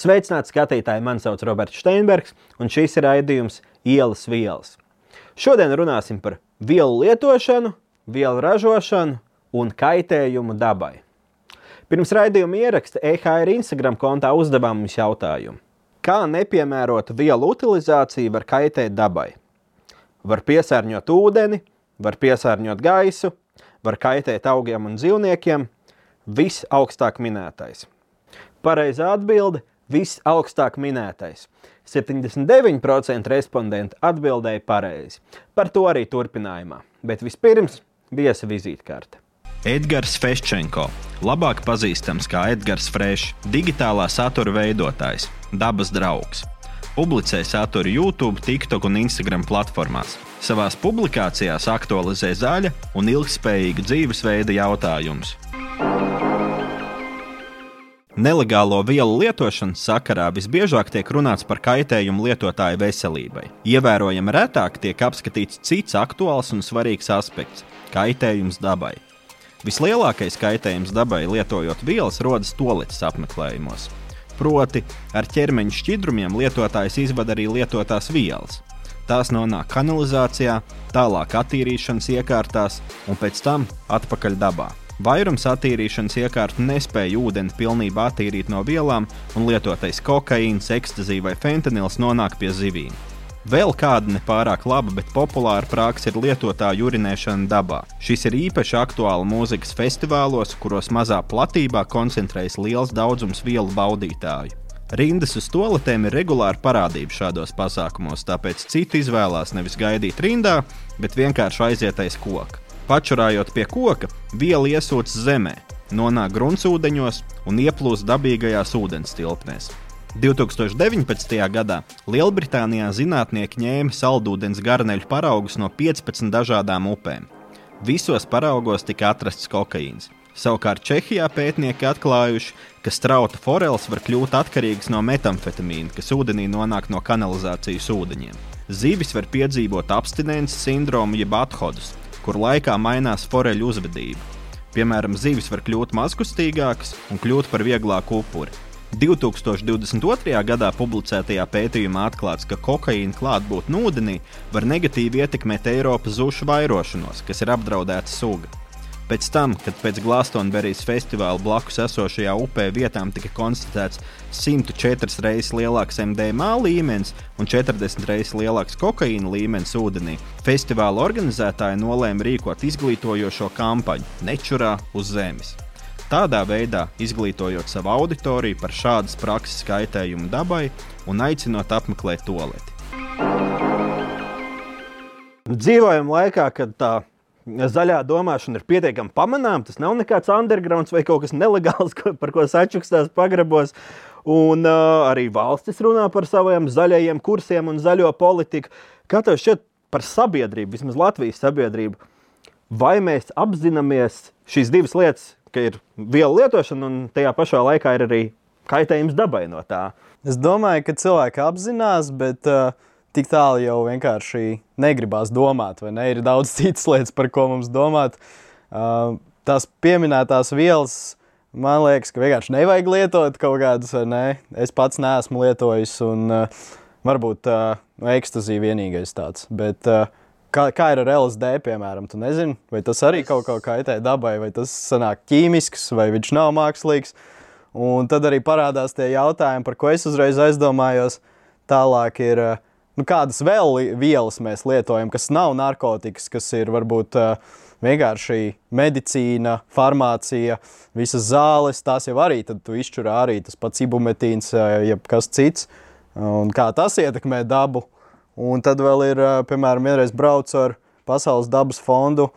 Sveicināti skatītāji, mani sauc Roberts Steinbergs, un šis ir raidījums Ielas vielas. Šodien runāsim par vielu lietošanu, vielu ražošanu un kaitējumu dabai. Pirms raidījuma ieraksta EHR Instagram kontā uzdevām mums jautājumu, kā nepiemērota vielu utilizācija var kaitēt dabai. Var piesārņot ūdeni, var piesārņot gaisu, var kaitēt augiem un dzīvniekiem, viss augstāk minētais. Pareizā atbilde - viss augstāk minētais. 79% respondentu atbildēja pareizi. Par to arī turpinājumā. Bet vispirms viesa vizītkarte. Edgars Feščenko, labāk pazīstams kā Edgars Frešs, digitālā satura veidotājs, dabas draugs. Publicē saturu YouTube, TikTok un Instagram platformās. Savās publikācijās aktualizē zaļa un ilgspējīga dzīvesveida jautājumus. Nelegālo vielu lietošanas sakarā visbiežāk tiek runāts par kaitējumu lietotāju veselībai. Ievērojami retāk tiek apskatīts cits aktuāls un svarīgs aspekts - kaitējums dabai. Vislielākais kaitējums dabai lietojot vielas rodas toaletes apmeklējumos. Proti, ar ķermeņa šķidrumiem lietotājs izvada arī lietotās vielas. Tās nonāk kanalizācijā, tālāk attīrīšanas iekārtās un pēc tam atpakaļ dabā. Vairums attīrīšanas iekārtu nespēja ūdeni pilnībā attīrīt no vielām, un lietotais kokaīns, ekstazija vai fentanils nonāk pie zivīm. Vēl kāda nepārāk laba, bet populāra praksa ir lietotāju urinēšana dabā. Šis ir īpaši aktuāli mūzikas festivālos, kuros mazā platībā koncentrējas liels daudzums vielu baudītāju. Rindas uz toaletēm ir regulāra parādība šādos pasākumos, tāpēc citi izvēlās nevis gaidīt rindā, bet vienkārši aiziet aiz koka. Pačurājot pie koka, viela iesūcas zemē, nonāk gruntsūdeņos un ieplūst dabīgajās ūdens tilpnēs. 2019. gadā Lielbritānijā zinātnieki ņēma saldūdens garneļu paraugus no 15 dažādām upēm. Visos paraugos tika atrasts kokaīns. Savukārt Čehijā pētnieki atklājuši, ka strauta foreles var kļūt atkarīgas no metamfetamīna, kas ūdenī nonāk no kanalizācijas ūdeņiem. Zivis var piedzīvot abstinences sindromu jeb athodus, kur laikā mainās foreļu uzvedība. Piemēram, zivis var kļūt mazkustīgākas un kļūt par vieglāku upuri. 2022. gadā publicētajā pētījumā atklāts, ka kokaīna klātbūtne ūdenī var negatīvi ietekmēt Eiropas zušu vairošanos, kas ir apdraudēta suga. Pēc tam, kad pēc Glastonberijas festivāla blakus esošajā upē vietām tika konstatēts 104 reizes lielāks MDMA līmenis un 40 reizes lielāks kokaīna līmenis ūdenī, festivāla organizētāji nolēma rīkot izglītojošo kampaņu Nečurā uz zemes. Tādā veidā izglītojot savu auditoriju par šādas prakses kaitējumu dabai un aicinot apmeklēt toaleti. Dzīvojam laikā, kad tā zaļā domāšana ir pietiekami pamanāma. Tas nav nekāds undergrounds vai kaut kas nelegāls, ko, par ko sačukstās pagrabos. Un uh, arī valstis runā par saviem zaļajiem kursiem un zaļo politiku. Kā tev šķiet par sabiedrību, vismaz Latvijas sabiedrību? Vai mēs apzināmies šīs divas lietas, ka ir viela lietošana, un tajā pašā laikā ir arī kaitējums dabai no tā. Es domāju, ka cilvēki apzinās, bet uh, tik tālu jau vienkārši negribās domāt, vai ne? Ir daudz citas lietas, par ko mums domāt. Uh, tās pieminētās vielas, man liekas, ka vienkārši nevajag lietot kaut kādas, vai ne? Es pats neesmu lietojis, un uh, varbūt uh, ekstazija vienīgais tāds. Bet, uh, Kā, kā ir ar LSD, piemēram, tu nezini, vai tas arī kaut kā kaitē dabai, vai tas sanāk ķīmisks, vai viņš nav mākslīgs. Un tad arī parādās tie jautājumi, par ko es uzreiz aizdomājos. Tālāk ir, nu, kādas vēl vielas mēs lietojam, kas nav narkotikas, kas ir varbūt vienkārši medicīna, farmācija, visas zāles. Tās jau arī izšķirā arī tas pats ibumetīns, jeb kas cits. Un kā tas ietekmē dabu. Un tad vēl ir, piemēram, vienreiz braucu ar Pasaules dabas fondu.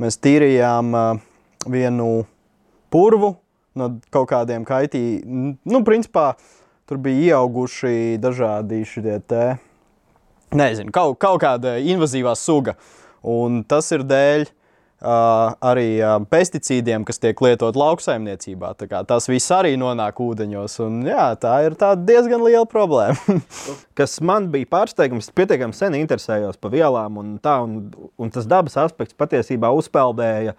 Mēs tīrījām vienu purvu no kaut kādiem kaitīgiem. Nu, principā tur bija ieauguši dažādi šie te, nezinu, kaut, kaut kāda invazīvā suga. Un tas ir dēļ arī pesticīdiem, kas tiek lietot lauksaimniecībā. Tas viss arī nonāk ūdeņos. Un, jā, tā ir tā diezgan liela problēma. kas man bija pārsteigums, pietiekami sen interesējos par vielām, un, tā, un, un tas dabas aspekts patiesībā uzpeldēja.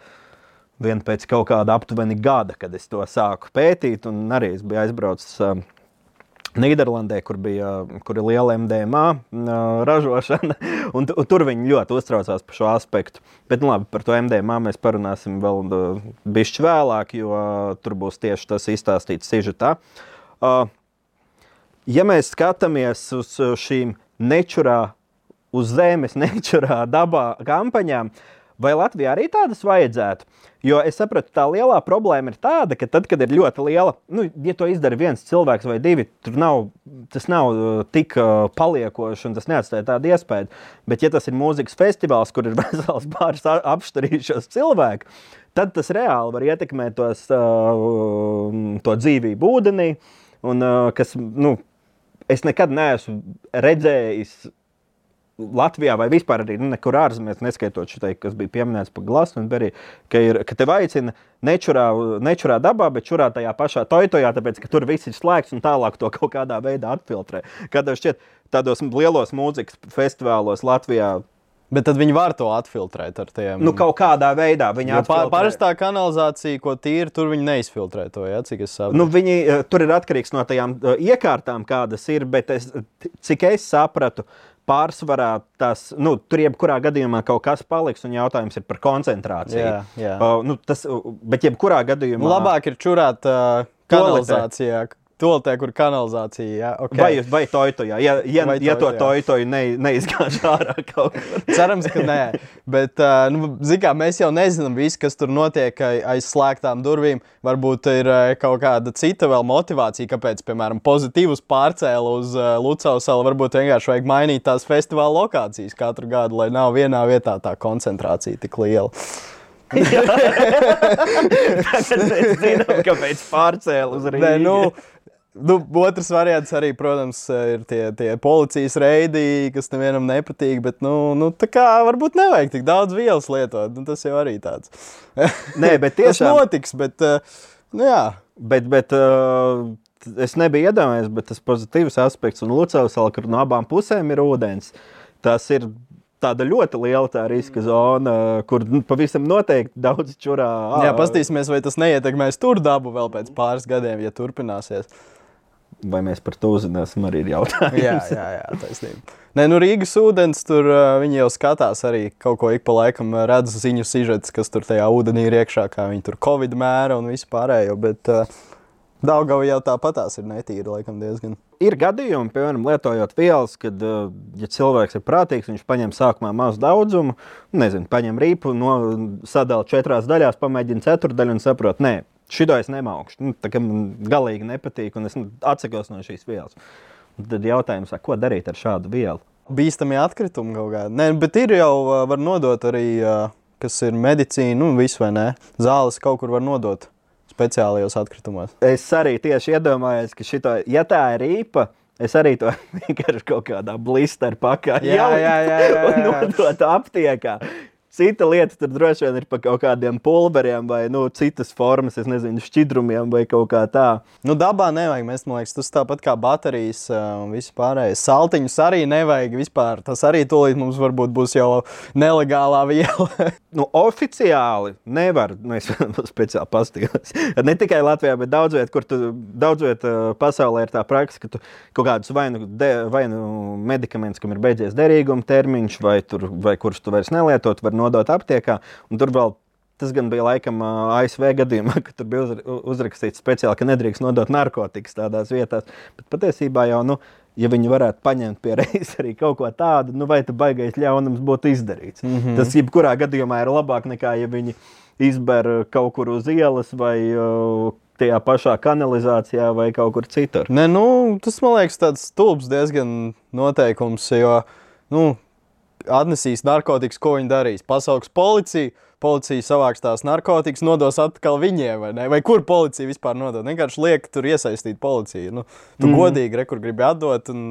Vien pēc kaut kāda aptuveni gada, kad es to sāku pētīt, un arī es biju aizbraucis Nīderlandē, kur bija kur liela MDMA ražošana, un, un tur viņi ļoti uztraucās par šo aspektu. Bet, nu, labi, par to MDMA mēs parunāsim vēl bišķi vēlāk, jo tur būs tieši tas izstāstīts sižetā. Ja mēs skatāmies uz šīm nečurā, uz zemes nečurā dabā kampaņām, vai Latvijā arī tādas vajadzētu? Jo es sapratu, tā lielā problēma ir tāda, ka tad, kad ir ļoti liela, nu, ja to izdara viens cilvēks vai divi, nav, tas nav uh, tik uh, paliekoši un tas neatstāja tādu iespēju. Bet, ja tas ir mūzikas festivāls, kur ir vesels pāris apštarījušos cilvēku, tad tas reāli var ietekmēt tos, uh, to dzīvību ūdenī. Un, kas, nu, es nekad neesmu redzējis Latvijā vai vispār arī nu, nekur ārzemēs, neskaitot šo teikt, kas bija pieminēts par Glastonbury, ka, ir, ka tev aicina nečurā, nečurā dabā, bet čurā tajā pašā toitojā, tāpēc, ka tur viss ir slēgts un tālāk to kaut kādā veidā atfiltrē. Tev šķiet, tādos lielos mūzikas festivālos Latvijā Bet tad viņi var to atfiltrēt ar tiem. Nu, kaut kādā veidā viņi to pār, parastā kanalizācija, ko tīri, tur viņi neizfiltrē to. Ja, cik es saprotu. Nu, viņi, eh, tur ir atkarīgs no tajām eh, iekārtām, kādas ir. Bet es, cik es sapratu, pārsvarā tas, nu, tur jebkurā gadījumā kaut kas paliks, un jautājums ir par koncentrāciju. Jā, jā. Uh, nu, tas, bet jebkurā gadījumā. Labāk ir čurāt uh, kanalizācijā. Toltē, kur kanalizācija. Ja? Okay. Vai, vai toitojā, ja, ja, vai ja to toitoju ne, neizgāž ārā kaut kur. Cerams, ka nē. Bet, nu, kā, mēs jau nezinām visu, kas tur notiek aiz slēgtām durvīm. Varbūt ir kaut kāda cita vēl motivācija, kāpēc, piemēram, pozitīvus pārcēlu uz Lucas salu. Varbūt vienkārši vajag mainīt tās festivāla lokācijas katru gadu, lai nav vienā vietā tā koncentrācija tik liela. Tagad mēs zinām, kāpēc pārcēlus uz Rīgā. Nu, Nu, otrs variants arī, protams, ir tie, tie policijas reidi, kas nevienam nepatīk. Bet, nu, nu, tā kā varbūt nevajag tik daudz vielas lietot. Nu, tas jau arī tāds. Nē, bet tiešām... tas notiks. Bet, eh, nu, jā. bet, bet uh, es nebiju iedomājies, bet tas pozitīvs aspekts un Lucavas kur no abām pusēm ir ūdens. Tas ir tāda ļoti liela tā riska zona, kur nu, pavisam noteikti daudz čurā. Jā, paskatīsimies, vai tas neietekmēs tur dabu vēl pēc pāris gadiem, ja turpināsies. Vai mēs par to uzzināsim, arī ir jautājums. jā, jā, jā taisnība. Nē, nu Rīgas ūdens tur viņi jau skatās arī kaut ko ik pa laikam redz ziņu sižets, kas tur tajā ūdenī ir iekšā, kā viņi tur covid mēra un visu pārējo. Bet uh, Daugava jau tāpatās ir netīra, laikam diezgan. Ir gadījumi, piemēram, lietojot vielas, kad, ja cilvēks ir prātīgs, viņš paņem sākumā mazu daudzumu, nezinu, paņem rīpu, no, sadala četrās daļās, pamēģina ceturdaļu un saprot, nē, Šito es nemaukšu. Nu, tā kā man galīgi nepatīk, un es nu, atsakos no šīs vielas. Un tad jautājums, ko darīt ar šādu vielu? Bīstami atkritumi kaut kādā. Nē, bet ir jau, var nodot arī, kas ir medicīna, nu, visu vai ne. Zāles kaut kur var nodot speciālajos atkritumos. Es arī tieši iedomājos, ka šito, ja tā ir īpa, es arī to vienkārši kaut kādā jā. Un nodot aptiekā. Cita lieta tur droši vien ir par kaut kādiem pulveriem vai nu, citas formas, es nezinu, šķidrumiem vai kaut kā tā. Nu, dabā nevajag. Mēs, man liekas, tas tāpat kā baterijas un viss pārējais. Saltiņus arī nevajag vispār. Tas arī tūlīt mums varbūt būs jau nelegālā viela. nu, oficiāli nevar. Nu, es speciāli paskatījos. ne tikai Latvijā, bet daudz vietā, kur tu, daudz vietā pasaulē ir tā praksa, ka tu kaut kādus vai nu, de, vai nu medikamentus, kam ir beidzies derīguma termiņš, vai, tur, vai kurus tu vairs nelietot, var nodot aptiekā. Tur vēl Tas gan bija laikam ASV gadījumā, ka tur bija uzrakstīts speciāli, ka nedrīkst nodot narkotikas tādās vietās. Bet patiesībā jau, nu, ja viņi varētu paņemt pie reizes arī kaut ko tādu, nu, vai tas baigais ļaunums būtu izdarīts. Mm -hmm. Tas jebkurā gadījumā ir labāk nekā ja viņi izber kaut kur uz ielas vai tajā pašā kanalizācijā vai kaut kur citur. Nē, nu, tas man liekas tāds stulbs diezgan noteikums, jo, nu, atnesīs narkotikas, ko viņi darīs. Pasauks policiju, policija savāks tās narkotikas, nodos atpakaļ viņiem, vai, ne? vai kur policija vispār nodod. Vienkārši liek tur iesaistīt policiju. Nu, tu mm. godīgi rekur gribi atdot. Un...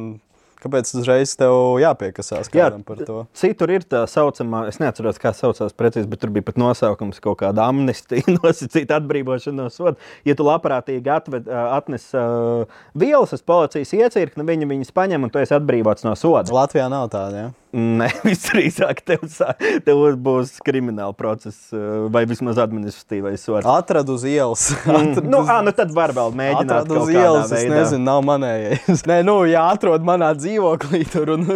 Kāpēc uzreiz tev jāpiekasās Jā, par to? Citur ir tā saucamā, es neatceros, kā saucās precīzi, bet tur bija pat nosaukums kaut kāda amnestija, nosacīta atbrīvošana no soda. Ja tu labprātīgi atved, atnes uh, vielas uz policijas iecirkni, viņi viņas paņem un tu esi atbrīvots no soda. Latvijā nav tāda, ja? Nē, visdrīzāk tev, tev būs krimināla process uh, vai vismaz administratīvais sots. Atradu uz ielas. Mm, nu, ā, nu tad var vēl mēģināt Atradu uz ielas, es veidā. nezinu, nav manējais. Nē, nu, ja atrod manā dzīvoklī tur, un,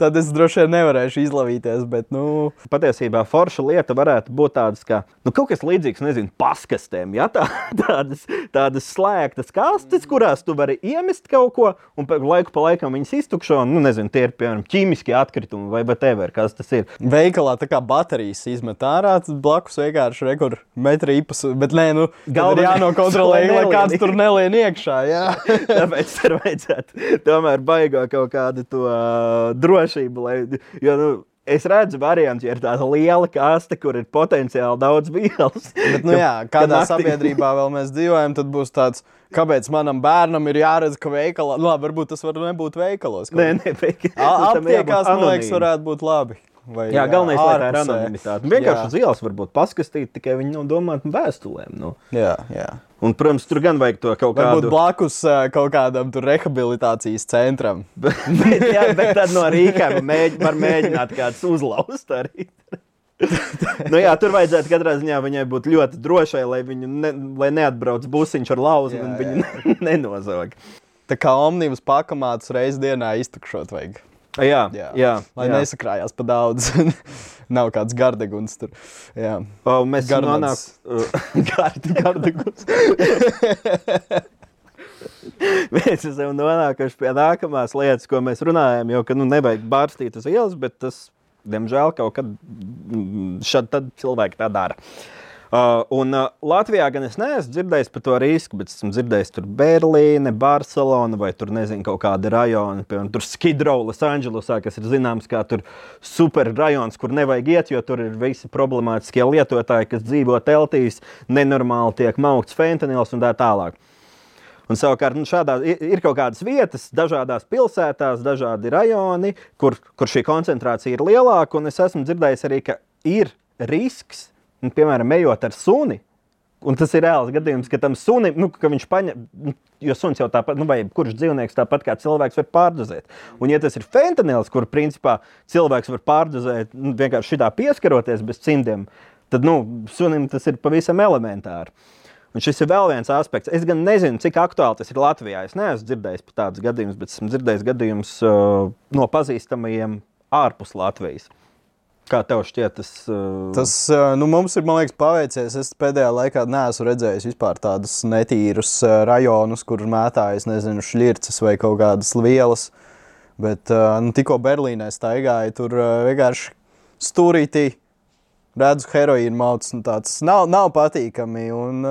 tad es droši vien nevarēšu izlavīties. Bet, nu, Patiesībā forša lieta varētu būt tādas, kā nu, kaut kas līdzīgs, nezinu, paskastēm. Ja? Tā, tādas, tādas slēgtas kastes, kurās tu vari iemest kaut ko, un laiku pa laikam viņas iztukšo. Nu, nezinu, tie ir piemēram ķīmiskie atkritumi vai whatever, kas tas ir. veikalā tā kā baterijas izmet ārā, blakus vienkārši rekur metri īpas. Bet, nē, nu, Galvenais, jānokontrolē, lai kāds tur nelien iekšā. Jā. Tāpēc tur vajadzētu tomēr baigā kaut kādu to uh, drošību. Lai, jo, nu, es redzu variantu, ja ir tāda liela kaste, kur ir potenciāli daudz vielas. Bet, nu, jā, kādā naktī- sabiedrībā vēl mēs dzīvojam, tad būs tāds, kāpēc manam bērnam ir jāredz, ka veikalā, nu, labi, varbūt tas var nebūt veikalos. Nē, nē, Aptiekās, man liekas, varētu būt labi. Vai, Jā, galvenais ir tā anonimitāte. Vienkārši Jā. uz ielas var būt paskastīti, tikai viņi nav domāti vēstulēm. Nu. Jā, jā. Un, protams, tur gan vajag to kaut Varbūt kādu. blakus ā, kaut kādam rehabilitācijas centram. bet, jā, bet tad no rīkām mēģ, var mēģināt kāds uzlauzt arī. nu, jā, tur vajadzētu katrā ziņā viņai būt ļoti drošai, lai viņu ne, lai neatbrauc busiņš ar lauzu Jā, un viņu nenozog. Tā kā omnibus pakamātus reizes dienā iztukšot vajag. Jā, jā, jā, Lai jā. nesakrājās pa daudz. Nav kāds gardeguns tur. Jā. O, mēs Garnats. nonākam Gardeguns. Mēs esam nonākuši pie nākamās lietas, ko mēs runājam. Jo, ka nu, nevajag bārstīt uz ielas, bet tas, diemžēl, kaut kad mm, šad cilvēki tā dara. Uh, un uh, Latvijā gan es neesmu dzirdējis par to risku, bet esmu dzirdējis tur Berlīne, Barcelona vai tur nezinu, kaut kāda rajona, piemēram, tur Skidrow, Losandželosā, kas ir zināms kā tur super rajons, kur nevajag iet, jo tur ir visi problemātiskie lietotāji, kas dzīvo teltīs, nenormāli tiek maukts fentanils un tā tālāk. Un savukārt nu, šādā, ir, kaut kādas vietas, dažādās pilsētās, dažādi rajoni, kur, kur šī koncentrācija ir lielāka. Es esmu dzirdējis arī, ka ir risks, nu, piemēram, ejot ar suni. Un tas ir reāls gadījums, ka tam sunim, nu, ka viņš paņem, nu, jo suns jau tāpat, nu, vai kurš dzīvnieks tāpat kā cilvēks var pārdozēt. Un, ja tas ir fentanils, kur principā cilvēks var pārdozēt nu, vienkārši šitā pieskaroties bez cimdiem, tad nu, sunim tas ir pavisam elementāri. Un šis ir vēl viens aspekts. Es gan nezinu, cik aktuāli tas ir Latvijā. Es neesmu dzirdējis par tādus gadījumus, bet esmu dzirdējis gadījumus uh, no pazīstamajiem ārpus Latvijas. Kā tev šķiet, tas, uh, Tas ā, nu, mums ir liekas, paveicies. Es pēdējā laikā neesmu redzējis vispār tādus netīrus ā, rajonus, kur mētājas, nezinu, šķirces vai kaut kādas vielas. Bet ā, nu, tikko Berlīnē staigāju, tur vienkārši stūrītī redzu heroīnu mauts. Nu, tāds nav, nav patīkami. Un,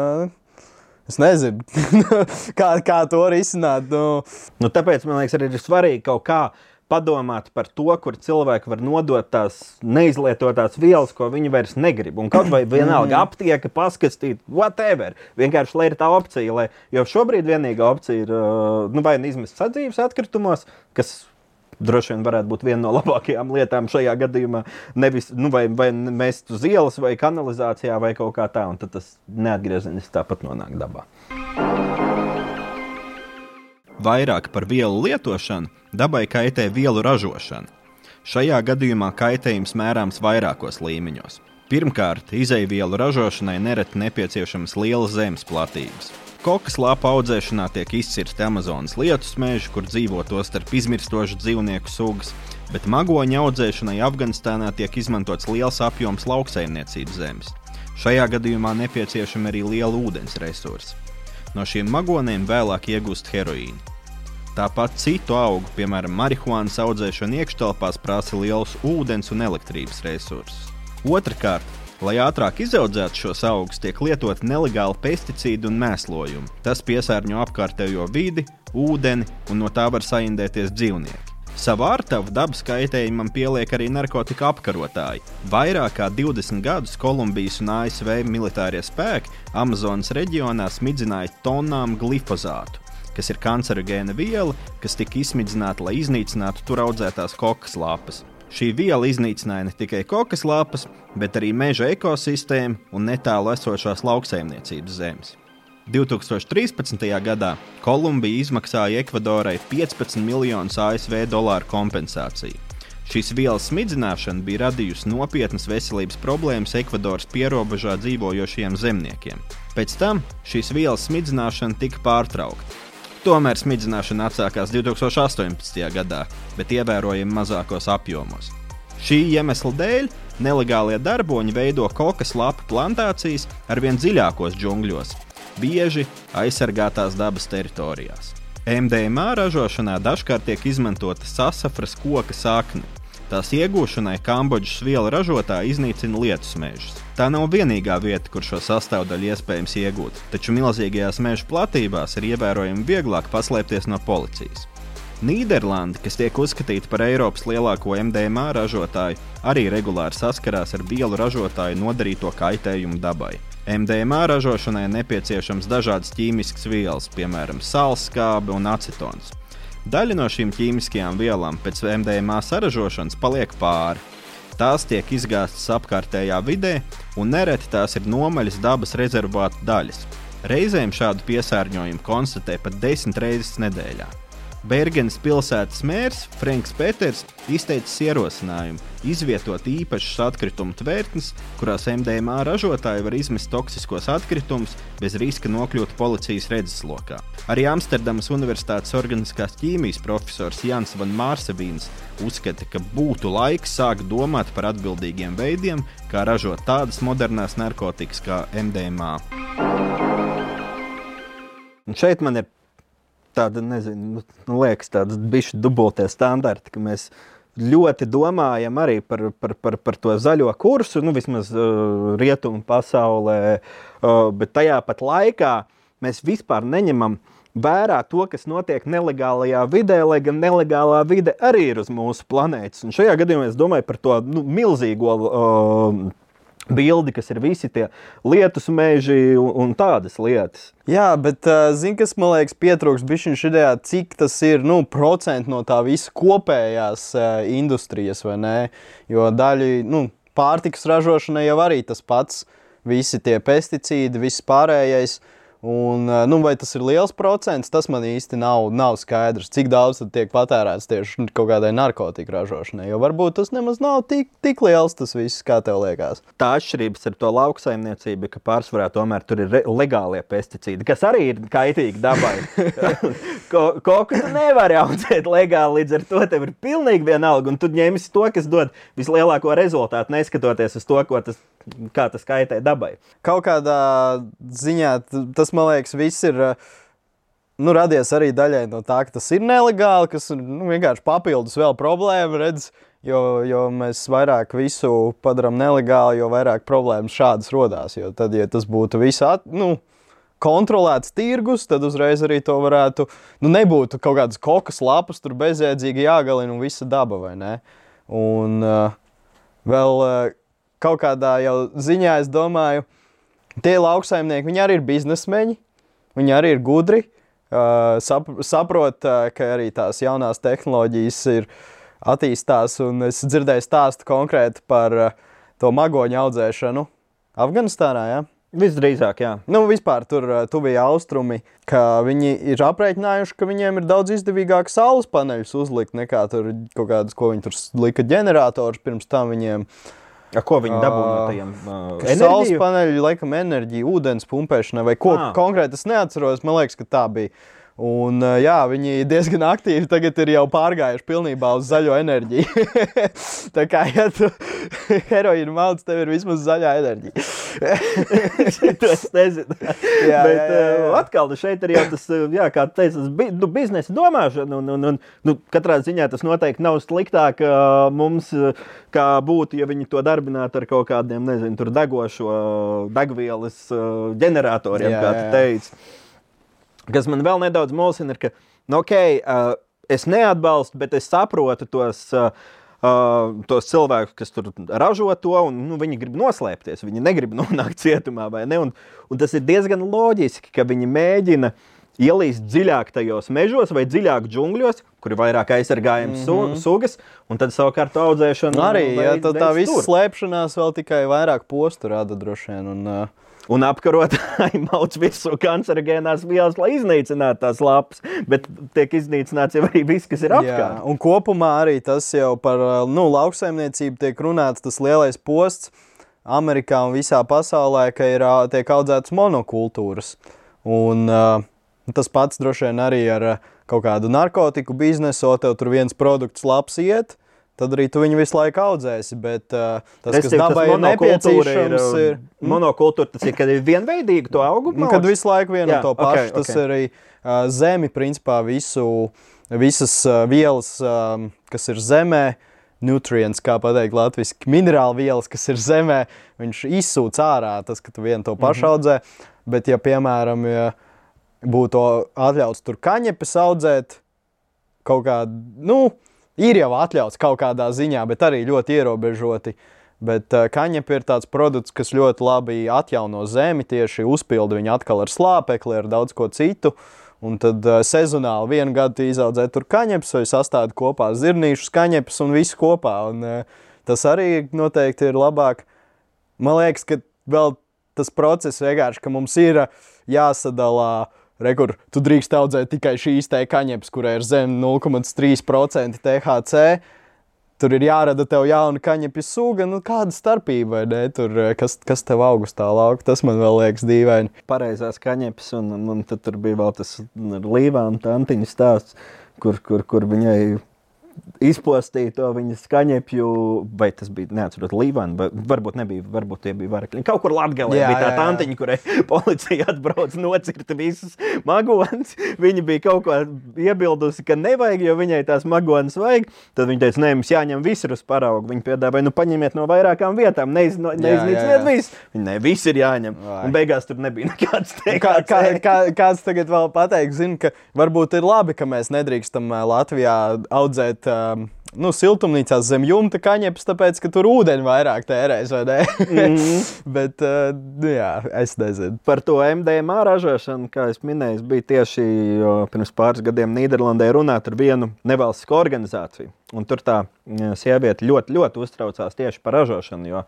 es nezinu, kā, kā to risināt. Nu, nu, tāpēc man liekas, arī ir svarīgi kaut kā padomāt par to, kur cilvēki var nodot tās neizlietotās vielas, ko viņi vairs negrib. Un kaut vai vienalga aptieka, paskatīt, whatever. Vienkārši lai ir tā opcija, lai, jo šobrīd vienīgā opcija ir uh, nu, vai nu izmest sadzīves atkritumos, kas droši vien varētu būt viena no labākajām lietām šajā gadījumā. Nevis nu, vai, vai mest uz ielas, vai kanalizācijā, vai kaut kā tā, un tad tas neatgriezeniski tāpat nonāk dabā. Vairāk par vielu lietošanu dabai kaitē vielu ražošana. Šajā gadījumā kaitējums mērāms vairākos līmeņos. Pirmkārt, izēvielu ražošanai nereti nepieciešamas lielas zemes platības. Kokas lapa audzēšanā tiek izcirsti Amazonas lietus meži, kur dzīvo to starp izmirstošu dzīvnieku sugas, bet magoņa audzēšanai Afganistānā tiek izmantots liels apjoms lauksaimniecības zemes. Šajā gadījumā nepieciešama arī liela ūdens resursa. No šiem magoniem vēlāk iegūst heroīnu. Tāpat citu augu, piemēram, marihuānas audzēšana iekštelpās prasa lielus ūdens un elektrības resursus. Otrakārt, lai ātrāk izaudzētu šos augus, tiek lietot nelegāli pesticīdi un mēslojumi. Tas piesārņo apkārtējo vidi, ūdeni un no tā var saindēties dzīvnieki. Savu ārtavu dabas kaitējumam pieliek arī narkotika apkarotāji. Vairāk kā 20 gadus Kolumbijas un ASV militārie spēki Amazonas reģionā smidzināja tonām glifozātu, kas ir kancerogēna viela, kas tika izsmidzināta, lai iznīcinātu tur audzētās kokas lapas. Šī viela iznīcināja ne tikai kokas lapas, bet arī meža ekosistēmu un netālu esošās lauksaimniecības zemes. 2013. gadā Kolumbija izmaksāja Ekvadorai 15 miljonus ASV dolāru kompensāciju. Šīs vielas smidzināšana bija radījusi nopietnas veselības problēmas Ekvadoras pierobežā dzīvojošiem zemniekiem. Pēc tam šīs vielas smidzināšana tika pārtraukta. Tomēr smidzināšana atsākās 2018. gadā, bet ievērojami mazākos apjomos. Šī iemesla dēļ nelegālie darboņi veido kokas lapu plantācijas arvien dziļākos džungļos, bieži aizsargātās dabas teritorijās. MDMA ražošanā dažkārt tiek izmantota sasafras koka sakne. Tās iegūšanai Kambodžas viela ražotāji iznīcina lietus mežus. Tā nav vienīgā vieta, kur šo sastāvdaļu iespējams iegūt, taču milzīgajās meža platībās ir ievērojami vieglāk paslēpties no policijas. Nīderlanda, kas tiek uzskatīta par Eiropas lielāko MDMA ražotāju, arī regulāri saskarās ar vielu ražotāju nodarīto kaitējumu dabai. MDMA ražošanai nepieciešams dažādas ķīmiskas vielas, piemēram, sālskābe un acetons. Daļa no šīm ķīmiskajām vielām pēc MDMA saražošanas paliek pāri. Tās tiek izgāztas apkārtējā vidē, un nereti tās ir nomaļas dabas rezervāta daļas. Reizēm šādu piesārņojumu konstatē pat desmit reizes nedēļā. Bergenas pilsētas mērs Franks Peters izteicis ierosinājumu izvietot īpašas atkritumu tvērtnes, kurās MDMA ražotāji var izmest toksiskos atkritumus bez riska nokļūt policijas redzeslokā. Arī Amsterdamas Universitātes organiskās ķīmijas profesors Jans Van Mārsevīns uzskata, ka būtu laiks sākt domāt par atbildīgiem veidiem, kā ražot tādas modernas narkotikas kā MDMA. Un šeit man ir tāda, nezinu, nu, liekas, tādas bišķi dubultie standarti, ka mēs ļoti domājam arī par, par, par, par to zaļo kursu, nu, vismaz uh, rietumu pasaulē, uh, bet tajā pat laikā mēs vispār neņemam vērā to, kas notiek nelegālajā vidē, lai gan nelegālā vide arī ir uz mūsu planētas. Un šajā gadījumā es domāju par to nu, milzīgo uh, bildi, kas ir visi tie lietus meži un, tādas lietas. Jā, bet zini, kas man liekas, pietrūks bišķiņš idejā, cik tas ir nu, procenti no tā visa kopējās industrijas, vai ne? Jo daļa nu, pārtikas ražošanai jau arī tas pats, visi tie pesticīdi, viss pārējais. Un, nu, vai tas ir liels procents, tas man īsti nav, nav skaidrs. Cik daudz tiek patērēts tieši kaut kādai narkotiku ražošanai. Jo varbūt tas nemaz nav tik, tik liels tas viss, kā tev liekas. Tā atšķirības ar to lauksaimniecību, ka pārsvarā tomēr tur ir legālie pesticīdi, kas arī ir kaitīgi dabai. ko, ko tu nevari audzēt legāli, līdz ar to tev ir pilnīgi vienalga. Un tu ņemsi to, kas dod vislielāko rezultātu, neskatoties uz to, tas, kā tas kaitē dabai. Kaut kādā ziņā tas man liekas, viss ir eh, nu, radies arī daļai no tā, ka tas ir nelegāli, kas nu, vienkārši papildus vēl problēmu. Redz, jo, jo mēs vairāk visu padarām nelegāli, jo vairāk problēmas šādas rodās. Jo tad, ja tas būtu viss at, nu, kontrolēts tirgus, tad uzreiz arī to varētu. Nu, nebūtu kaut kādas kokas lapas, tur bezjēdzīgi jāgalina un visa daba, vai ne? Un uh, vēl uh, kaut kādā jau ziņā es domāju, Tie lauksaimnieki, viņi arī ir biznesmeņi, viņi arī ir gudri, uh, sap, saprot, uh, ka arī tās jaunās tehnoloģijas ir attīstās. Es dzirdēju stāstu konkrēti par uh, to magoņu audzēšanu Afganistānā. Ja? Visdrīzāk, jā. Nu, vispār tur tuvijā austrumi, ka viņi ir aprēķinājuši, ka viņiem ir daudz izdevīgāk saules paneļus uzlikt nekā tur kaut kādas, ko viņi tur lika ģenerators pirms tam viņiem. Uh, A, ko viņi dabū no tajiem? Uh, Saules paneļi, laikam, enerģija, ūdens pumpēšana vai ko ah. konkrēti es neatceros. Man liekas, ka tā bija. Un, jā, viņi diezgan aktīvi tagad ir jau pārgājuši pilnībā uz zaļo enerģiju. tā kā, ja tu heroīnu malds, tev ir vismaz zaļā enerģija. to es nezinu. Jā, Bet jā, jā, jā. atkal šeit ir jau tas, jā, kā teicu, bi, nu, biznesa domāšana. Un, un, un, nu, katrā ziņā tas noteikti nav sliktāk mums, kā būtu, ja viņi to darbinātu ar kaut kādiem, nezinu, tur degošo degvielas ģeneratoriem, jā, kā tu teici. Kas man vēl nedaudz mulsina, ir, ka, nu, ok, uh, es neatbalstu, bet es saprotu tos. Uh, Uh, tos cilvēkus, kas tur ražo to, un nu, viņi grib noslēpties. Viņi negrib nonākt cietumā, vai ne? Un, un tas ir diezgan loģiski, ka viņi mēģina ielīst dziļāk tajos mežos vai dziļāk džungļos, kur ir vairāk aizsargājums mm -hmm. sugas, un tad savukārt audzēšana. Nu, arī ja, tā, tā visa slēpšanās vēl tikai vairāk postu rada droši vien. Un, uh... Un apkarot mauc virsū kancerogēnās vielas, lai iznīcinātu tās lapas, bet tiek iznīcināts jau arī viss, kas ir apkārt. Jā, un kopumā arī tas jau par nu, lauksaimniecību tiek runāts, tas lielais posts Amerikā un visā pasaulē, ka ir tiek audzētas monokultūras. Un, uh, Tas pats droši vien arī ar kaut kādu narkotiku biznesu, tev tur viens produkts labs iet. Tad arī tu viņu visu laiku audzēsi. Bet uh, tas, es kas dabai ir nepieciešams, ir. Um, ir? Monokultūra tas ir, kad ir vienveidīgi to augu. Nu, kad visu laiku vienu un to pašu. Okay, tas okay. ir arī uh, zemi, principā visu, visas uh, vielas, um, kas ir zemē. Nutrients, kā pateikt, latviešu minerālu vielas, kas ir zemē, viņš izsūc ārā tas, ka tu vienu to pašu mm -hmm. audzē. Bet, ja piemēram, ja, būtu atļauts tur kaņepes audzēt kaut kādā, nu, ir jau atļauts kaut kādā ziņā, bet arī ļoti ierobežoti. Bet uh, kaņepē ir tāds produkts, kas ļoti labi atjauno zemi, tieši uzpilda viņu atkal ar slāpekli, ar daudz ko citu. Un tad uh, sezonāli vienu gadu izaudzē tur kaņepes vai sastāda kopā zirnīšu kaņepes un visu kopā. Un, uh, tas arī noteikti ir labāk. Man liekas, ka vēl tas process vienkārši, ka mums ir jāsadalā uh, Rekur, tu drīkst audzēt tikai šīs te kaņepes, kurai ir zem 0,3% THC. Tur ir jārada tev jauna kaņepju suga. Nu, kāda starpība, vai ne? Tur, eh, kas, kas tev augustā lauka, tas man vēl liekas dīvaini. Pareizās kaņepes, un, un, tad tur bija vēl tas līvām tantiņu stāsts, kur, kur, kur viņai izpostīja to viņas skaņepju, vai tas bija neatceros, Līvāna, vai varbūt nebija, varbūt tie bija varakļi. Kaut kur Latgalē jā, bija tā tantiņa, kurai policija atbrauc nocirta visas magonas. Viņa bija kaut ko iebildusi, ka nevajag, jo viņai tās magonas vajag. Tad viņa teica, nē, mums jāņem visur uz paraugu. Viņa piedāvāja, nu paņemiet no vairākām vietām, neiz, no, neiznīciniet visu. Viņa ne, viss ir jāņem. Vai. Un beigās tur nebija nekāds teiks. Kā, kā, kā, kāds tagad vēl pateiks, zina, ka varbūt ir labi, ka mēs nedrīkstam Latvijā audzēt um, nu, siltumnīcās zem jumta kaņepes, tāpēc, ka tur ūdeņi vairāk tērēs, vai ne? mm -hmm. Bet, uh, nu, jā, es nezinu. Par to MDMA ražošanu, kā es minēju, bija tieši pirms pāris gadiem Nīderlandē runāt ar vienu nevalstisku organizāciju. Un tur tā sieviete ļoti, ļoti uztraucās tieši par ražošanu, jo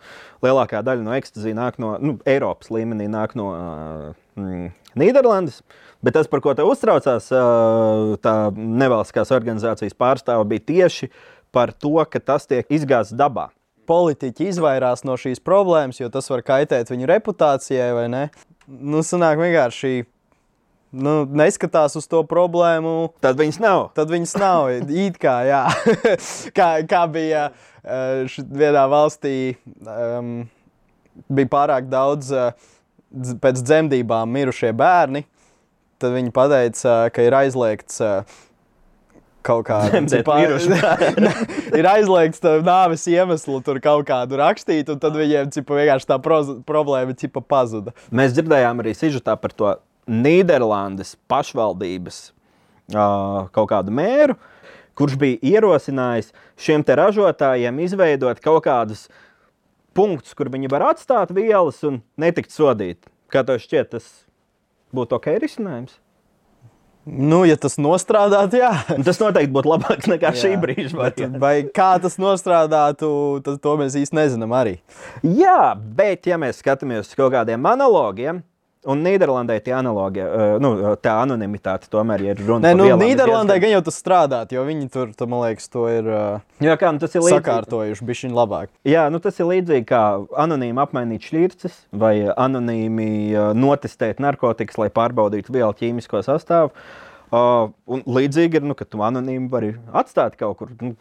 lielākā daļa no ekstāzija nāk no nu, Eiropas līmenī, nāk no uh, Nīderlandes. Bet tas, par ko te uztraucās, tā nevalstiskās organizācijas pārstāve, bija tieši par to, ka tas tiek izgāzts dabā. Politiķi izvairās no šīs problēmas, jo tas var kaitēt viņu reputācijai, vai ne? Nu, sanāk vienkārši nu, neskatās uz to problēmu. Tad viņas nav. Tad viņas nav. It kā, jā. kā, kā bija vienā valstī, um, bija pārāk daudz uh, pēc dzemdībām mirušie bērni tad viņi pateica, ka ir aizliegts kaut kāda ir aizliegts nāves iemeslu tur kaut kādu rakstīt, un tad viņiem cipa, vienkārši tā problēma cipa, pazuda. Mēs dzirdējām arī sižetā par to Nīderlandes pašvaldības uh, kaut kādu mēru, kurš bija ierosinājis šiem ražotājiem izveidot kaut kādus punktus, kur viņi var atstāt vielas un netikt sodīti. Kā tev šķiet, tas būtu ok risinājums. Nu, ja tas nostrādātu, jā. Tas noteikti būtu labāk nekā jā. šī brīža. Bet, vai kā tas nostrādātu, tad to mēs īsti nezinām arī. Jā, bet ja mēs skatāmies uz kaut kādiem analogiem, Un Nīderlandē tie analogi, uh, nu, tā anonimitāte tomēr ir runa Nē, nu, Nīderlandē gan jau tas strādāt, jo viņi tur, tu, man liekas, to ir, uh, jā, kā, nu, tas ir līdzīgi. sakārtojuši, bija viņa labāk. Jā, nu, tas ir līdzīgi kā anonīmi apmainīt šķirces vai anonīmi uh, notestēt narkotikas, lai pārbaudītu vielu ķīmisko sastāvu. Uh, un līdzīgi ir, nu, ka tu anonīmi vari atstāt kaut kur. Nu,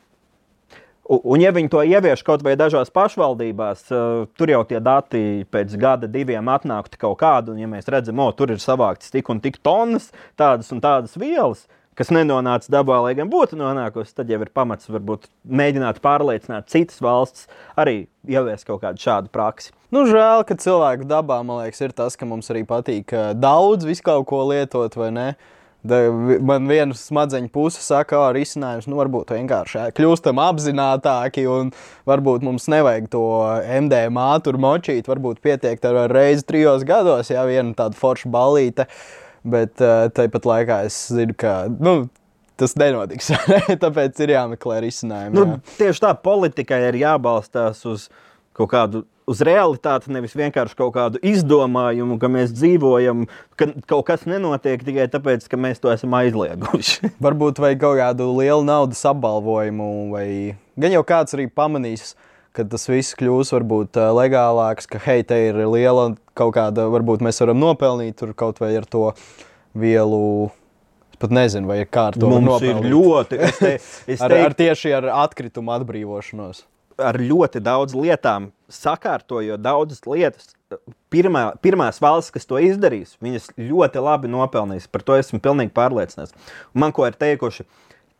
Un, ja viņi to ievieš kaut vai dažās pašvaldībās, uh, tur jau tie dati pēc gada, diviem atnāktu kaut kādu, un ja mēs redzam, o, tur ir savāktas tik un tik tonnas, tādas un tādas vielas, kas nenonāca dabā, lai gan būtu nonākusi, tad jau ir pamats varbūt mēģināt pārliecināt citas valsts arī ieviest kaut kādu šādu praksi. Nu, žēl, ka cilvēku dabā, man liekas, ir tas, ka mums arī patīk daudz visu kaut ko lietot, vai ne? Uh, man viena smadzeņu puse saka, ka risinājums nu, varbūt vienkārši kļūstam apzinātāki, un varbūt mums nevajag to MDMA tur močīt. Varbūt pietiek ar reizi trijos gados, ja viena tāda forša balīte. Bet tāpat laikā es zinu, ka nu, tas nenotiks. Tāpēc ir jāmeklē risinājumi. Nu, jā. tieši tā politikai ir jābalstās uz kaut kādu. Uz realitāti, nevis vienkārši kaut kādu izdomājumu, ka mēs dzīvojam, ka kaut kas nenotiek tikai tāpēc, ka mēs to esam aizlieguši. Varbūt vajag kaut kādu lielu naudas apbalvojumu, vai gan jau kāds arī pamanīs, ka tas viss kļūs varbūt ā, legālāks, ka hei, te ir liela kaut kāda, varbūt mēs varam nopelnīt tur kaut vai ar to vielu. Pat nezinu, vai ir kā ar to Mums nopelnīt. ir ļoti, es te, es ar, ar teiktu, tieši ar atkritumu atbrīvošanos. Ar ļoti daudz lietām sakārtojot daudzas lietas. Pirmā, pirmās valsts, kas to izdarīs, viņas ļoti labi nopelnīs. Par to esmu pilnīgi pārliecināts. Un man ko ir teikuši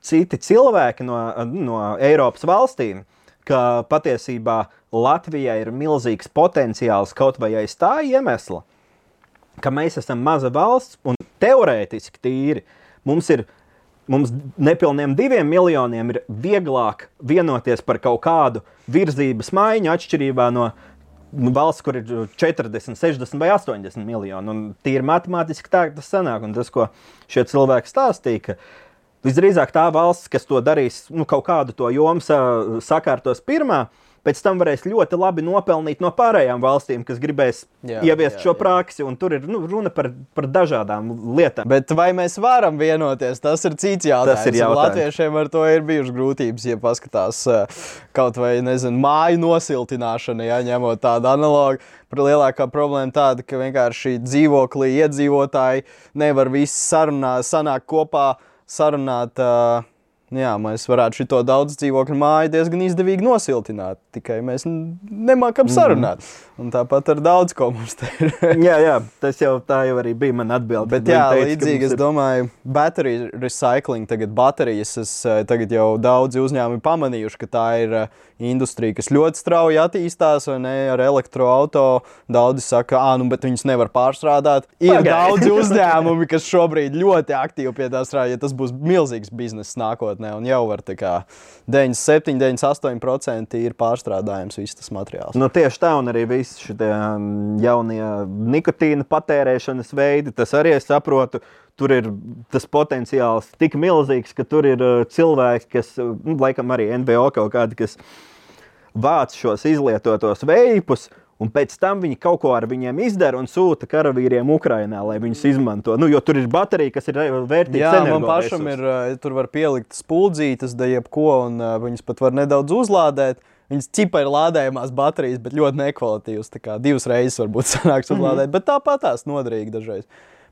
citi cilvēki no, no Eiropas valstīm, ka patiesībā Latvijai ir milzīgs potenciāls kaut vai aiz tā iemesla, ka mēs esam maza valsts un teorētiski tīri mums ir. Mums nepilniem diviem miljoniem ir vieglāk vienoties par kaut kādu virzības maiņu atšķirībā no valsts, kur ir 40, 60 vai 80 miljoni. Un tīri matemātiski tā tas sanāk. Un tas, ko šie cilvēki stāstīja, ka visdrīzāk tā valsts, kas to darīs, nu, kaut kādu to jomu sa- sakārtos pirmā, pēc tam varēs ļoti labi nopelnīt no pārējām valstīm, kas gribēs Jā, ieviest jā, šo praksi. Tur ir nu, runa par, par dažādām lietām. Bet vai mēs varam vienoties? Tas ir cits jautājums. Tas ir jautājums. Latviešiem ar to ir bijušas grūtības, ja paskatās eh, kaut vai nezinu, māju nosiltināšana, ja ņemot tādu analogu. Lielākā problēma tāda, ka vienkārši dzīvoklī iedzīvotāji nevar visi sarunāt, sanākt kopā, sarunāt. Uh, Jā, mēs varētu šo daudz dzīvokļu māju diezgan izdevīgi nosiltināt. Tikai mēs nemākam Mhm. sarunāt. Un tāpat ar daudz ko mums te ir. jā, jā, tas jau tā jau arī bija mana atbilde. Bet jā, teica, līdzīgi es ir- domāju, bateriju recycling, tagad baterijas, es, eh, tagad jau daudzi uzņēmumi pamanījuši, ka tā ir eh, industrija, kas ļoti strauji attīstās, vai ne, ar elektroautorātu. Daudzi saka, ah, nu, bet viņus nevar pārstrādāt. Ir Pagaidi. daudzi uzņēmumi, kas šobrīd ļoti aktīvi pie tā strādā, ja tas būs milzīgs bizness nākotnē, un jau var tā kā 97, 98% ir pārstrādājums viss tas materiāls. Nu, tieši tā, un arī visi šie mm, jaunie nikotīna patērēšanas veidi, tas arī es saprotu. Tur ir tas potenciāls tik milzīgs, ka tur ir uh, cilvēki, kas, uh, nu, laikam, arī NVO kaut kādi, kas vāc šos izlietotos veipus, un pēc tam viņi kaut ko ar viņiem izdara un sūta karavīriem Ukrajinā, lai viņus izmanto. Nu, jo tur ir baterija, kas ir uh, vērtīga. Jā, man pašam ir, uh, tur var pielikt spuldzītes, da jebko, un uh, viņas pat var nedaudz uzlādēt. Viņas cipa ir lādējumās baterijas, bet ļoti nekvalitīvas. Divas reizes varbūt sanāks uzlādēt, bet tāpat tās noderīgi dažreiz.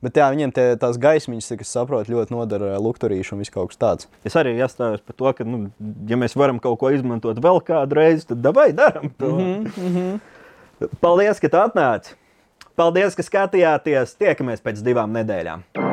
Bet jā, viņiem tie, tās gaismiņas, kas saprot, ļoti nodara lukturīšu un viss kaut kas tāds. Es arī iestājos par to, ka, nu, ja mēs varam kaut ko izmantot vēl kādu reizi, tad vai darām to? Mm -hmm. Paldies, ka tu atnāci! Paldies, ka skatījāties! Tiekamies pēc divām nedēļām!